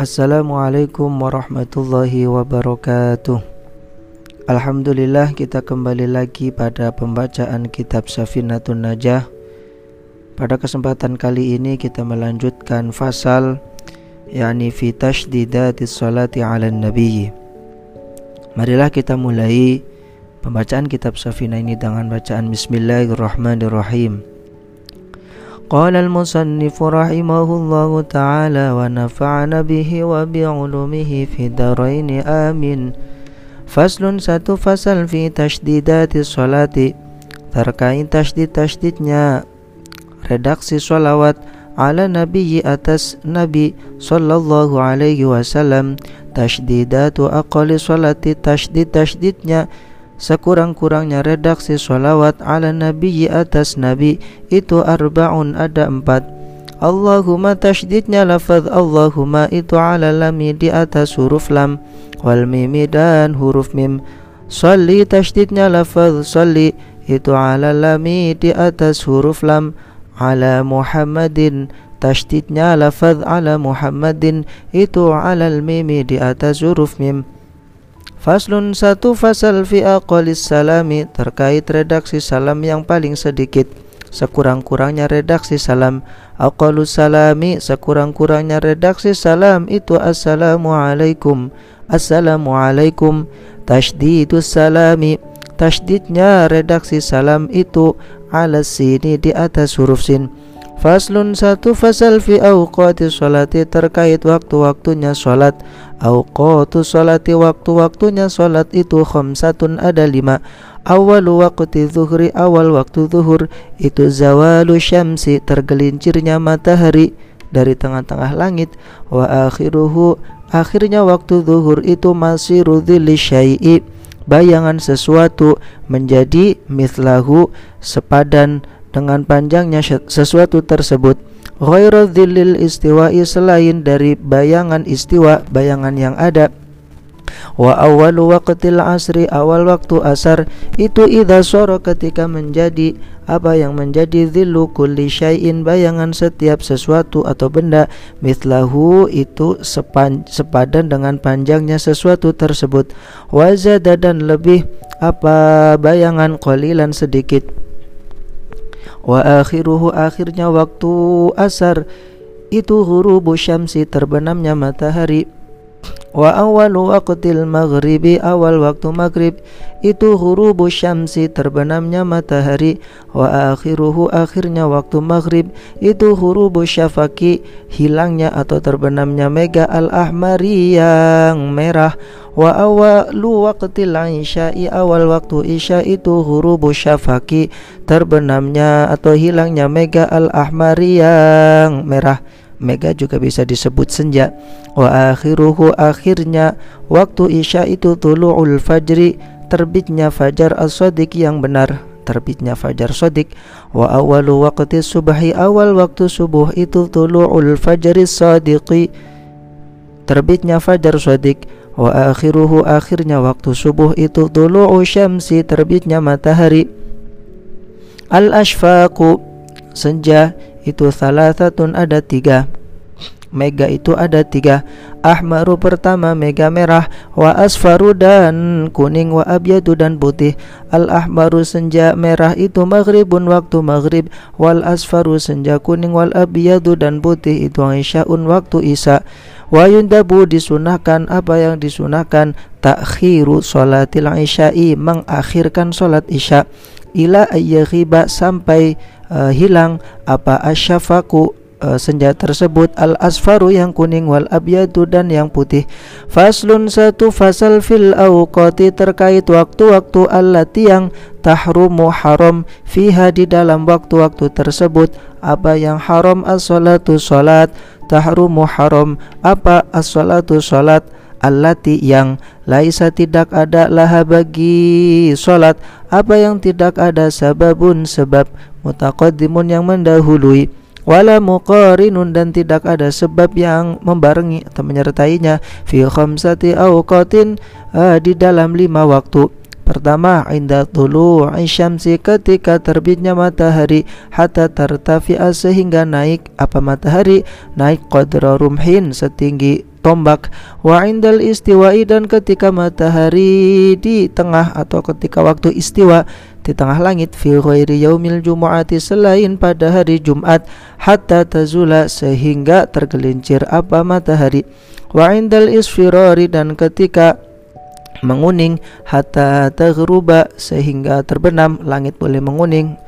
Assalamualaikum warahmatullahi wabarakatuh. Alhamdulillah kita kembali lagi pada pembacaan kitab Safinatun Najah. Pada kesempatan kali ini kita melanjutkan fasal yakni fi tashdidati salati ala nabi. Marilah kita mulai pembacaan kitab Safina ini dengan bacaan Bismillahirrahmanirrahim قال المصنف رحمه الله تعالى ونفعنا به وبعلومه في الدارين آمين فصل satu fasal fi tashdidati salati terkait tasdid-tasdidnya redaksi salawat ala nabi atas nabi sallallahu alaihi wasallam tashdidatu aqali salati tasdid tasdidnya sekurang-kurangnya redaksi sholawat ala nabi atas nabi itu arbaun ada empat. Allahumma tasydidnya lafaz Allahumma itu ala lami di atas huruf lam wal mimi dan huruf mim. Salli tasydidnya lafaz salli itu ala lami di atas huruf lam ala Muhammadin. Tasydidnya lafaz ala Muhammadin itu ala mimi di atas huruf mim Faslun satu fasal fi aqalis salami terkait redaksi salam yang paling sedikit. Sekurang-kurangnya redaksi salam aqalus salami sekurang-kurangnya redaksi salam itu assalamualaikum assalamualaikum tasdidus salami tasdidnya redaksi salam itu ala sini di atas huruf sin. Faslun satu fasal fi awqati sholati terkait waktu-waktunya sholat Awqatu sholati waktu-waktunya sholat itu khamsatun ada lima. Awal waktu zuhri awal waktu zuhur. Itu zawalu syamsi tergelincirnya matahari dari tengah-tengah langit. Wa akhiruhu akhirnya waktu zuhur itu masih rudhili syai'i. Bayangan sesuatu menjadi mithlahu sepadan dengan panjangnya sesuatu tersebut. Ghairu dhillil istiwa'i selain dari bayangan istiwa bayangan yang ada. Wa awwalu waqtil asri awal waktu asar itu idza soro ketika menjadi apa yang menjadi dhillu kulli syai'in bayangan setiap sesuatu atau benda mithlahu itu sepan, sepadan dengan panjangnya sesuatu tersebut. Wazada dan lebih apa bayangan qalilan sedikit wa akhiruhu akhirnya waktu asar. Itu ghurubu syamsi terbenamnya matahari wa awalu waqtil maghribi awal waktu maghrib. Itu ghurubu syamsi terbenamnya matahari. Wa akhiruhu akhirnya waktu maghrib. Itu ghurubu syafaki hilangnya atau terbenamnya mega al ahmari yang merah. Wa awalu waqtil isya'i awal waktu isya itu ghurubu syafaki terbenamnya atau hilangnya mega al ahmari yang merah Mega juga bisa disebut senja. Wa akhiruhu akhirnya Waktu isya itu tulu'ul fajri Terbitnya fajar as-sadiq yang benar Terbitnya fajar sodik Wa awalu waqti subahi Awal waktu subuh itu tulu'ul fajri sadiqi Terbitnya fajar sodik Wa akhiruhu akhirnya waktu subuh itu tulu'u syamsi Terbitnya matahari. Al-ashfaqu Senja itu salah satu ada tiga. Mega itu ada tiga. Ahmaru pertama mega merah Wa asfaru dan kuning Wa abyadu dan putih. Al ahmaru senja merah itu maghribun waktu maghrib. Wal asfaru senja kuning Wal abyadu dan putih itu isyaun waktu isya. Wa yundabu disunahkan Apa yang disunahkan? Takhiru sholatil isya'i Mengakhirkan sholat isya Ila ayyaghiba sampai uh, hilang apa asyafaku uh, senja tersebut. Al asfaru yang kuning wal abyadu dan yang putih. Faslun satu fasal fil awqati terkait waktu-waktu allati yang tahrumu haram fiha di dalam waktu-waktu tersebut. Apa yang haram as-salatu salat tahrumu haram. Apa as-salatu salat allati yang laisa tidak ada laha bagi salat apa yang tidak ada sababun sebab mutaqaddimun yang mendahului. Wala muqarinun dan tidak ada sebab yang membarengi atau menyertainya. Fi khamsati awqatin uh, di dalam lima waktu. Pertama, inda tulu syamsi ketika terbitnya matahari hatta tartafi'a sehingga naik apa matahari? Naik qadra rumhin setinggi tombak. Wa indal istiwa'i dan ketika matahari di tengah atau ketika waktu istiwa di tengah langit fi ghairi yaumil jumu'ati selain pada hari Jumat hatta tazula sehingga tergelincir apa matahari. Wa indal isfirari dan ketika menguning hatta taghruba sehingga terbenam langit boleh menguning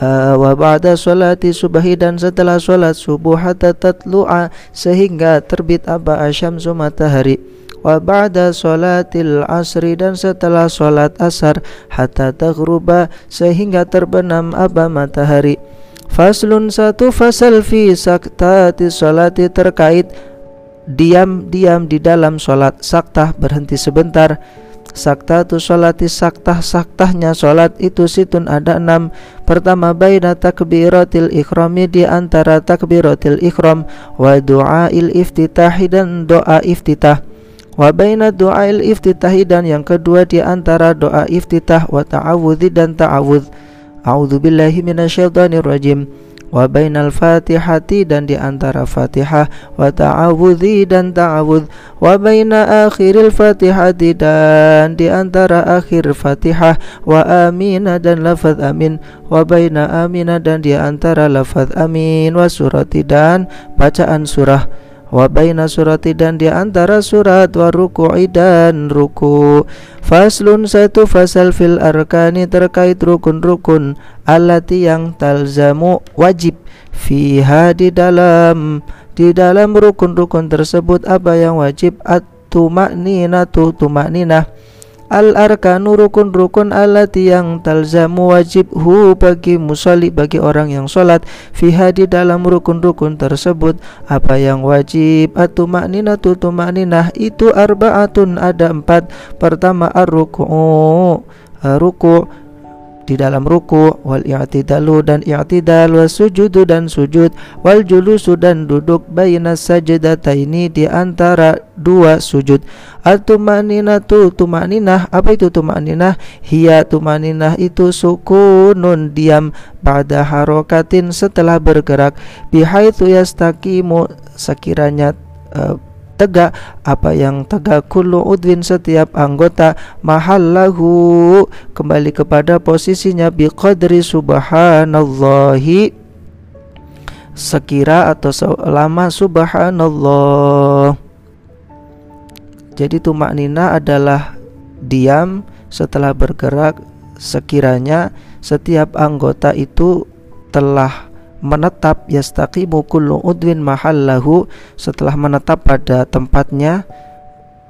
uh, wa ba'da salati subahi dan setelah salat subuh hatta tatlu'a sehingga terbit aba asyamsu matahari. Wa ba'da salatil asri dan setelah salat asar hatta taghruba sehingga terbenam aba matahari. Faslun satu fasal fi saktati salati terkait diam-diam di dalam salat. Saktah berhenti sebentar. Sakta tu saktah saktahnya sholat itu situn ada enam Pertama baina takbiratil ikhrami di antara takbiratil ikhram Wa du'ail iftitahi dan doa iftitah. Wa baina du'ail iftitahi dan yang kedua di antara doa iftitah Wa ta'awudhi dan ta'awudh. A'udhu billahi minasyaitanir rajim wa bainal fatihati dan di antara fatihah. Wa ta'awudhi dan ta'awudh. Wa baina akhiril fatihati dan di antara akhir fatihah. Wa amina dan lafaz amin. Wa baina amina dan di antara lafaz amin. Wa surati dan bacaan surah wa baina surati dan di antara surat wa dan ruku. Faslun satu fasal fil arkani terkait rukun-rukun alati yang talzamu wajib fiha di dalam di dalam rukun-rukun tersebut apa yang wajib? At-tumakninatu tumakninah al arkanu rukun rukun alati yang talzamu wajib hu bagi musalli bagi orang yang sholat fiha di dalam rukun rukun tersebut. Apa yang wajib? Atu maknina tutu makninah itu arbaatun ada empat. Pertama ar-ruku ruku di dalam ruku wal i'tidalu dan i'tidal was sujudu dan sujud wal julusu dan duduk baina sajdataini di antara dua sujud. At-tumaninatu tumaninah apa itu tumaninah? Hiya tumaninah itu sukunun diam pada harokatin setelah bergerak. Bihaitsu yastaqimu sekiranya uh, tegak apa yang tegak kullu udwin setiap anggota mahallahu kembali kepada posisinya biqadri subhanallahi sekira atau selama subhanallah. Jadi tumak nina adalah diam setelah bergerak sekiranya setiap anggota itu telah menetap yastaqimu kullu udwin mahallahu setelah menetap pada tempatnya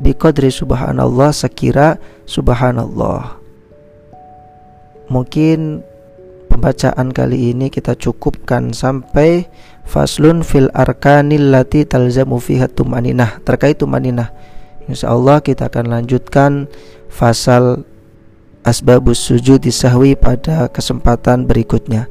biqadri subhanallah sekira subhanallah. Mungkin pembacaan kali ini kita cukupkan sampai faslun fil arkanil lati talzamu fiha tumaninah. Terkait tumaninah insyaallah kita akan lanjutkan fasal asbabus sujud sahwi pada kesempatan berikutnya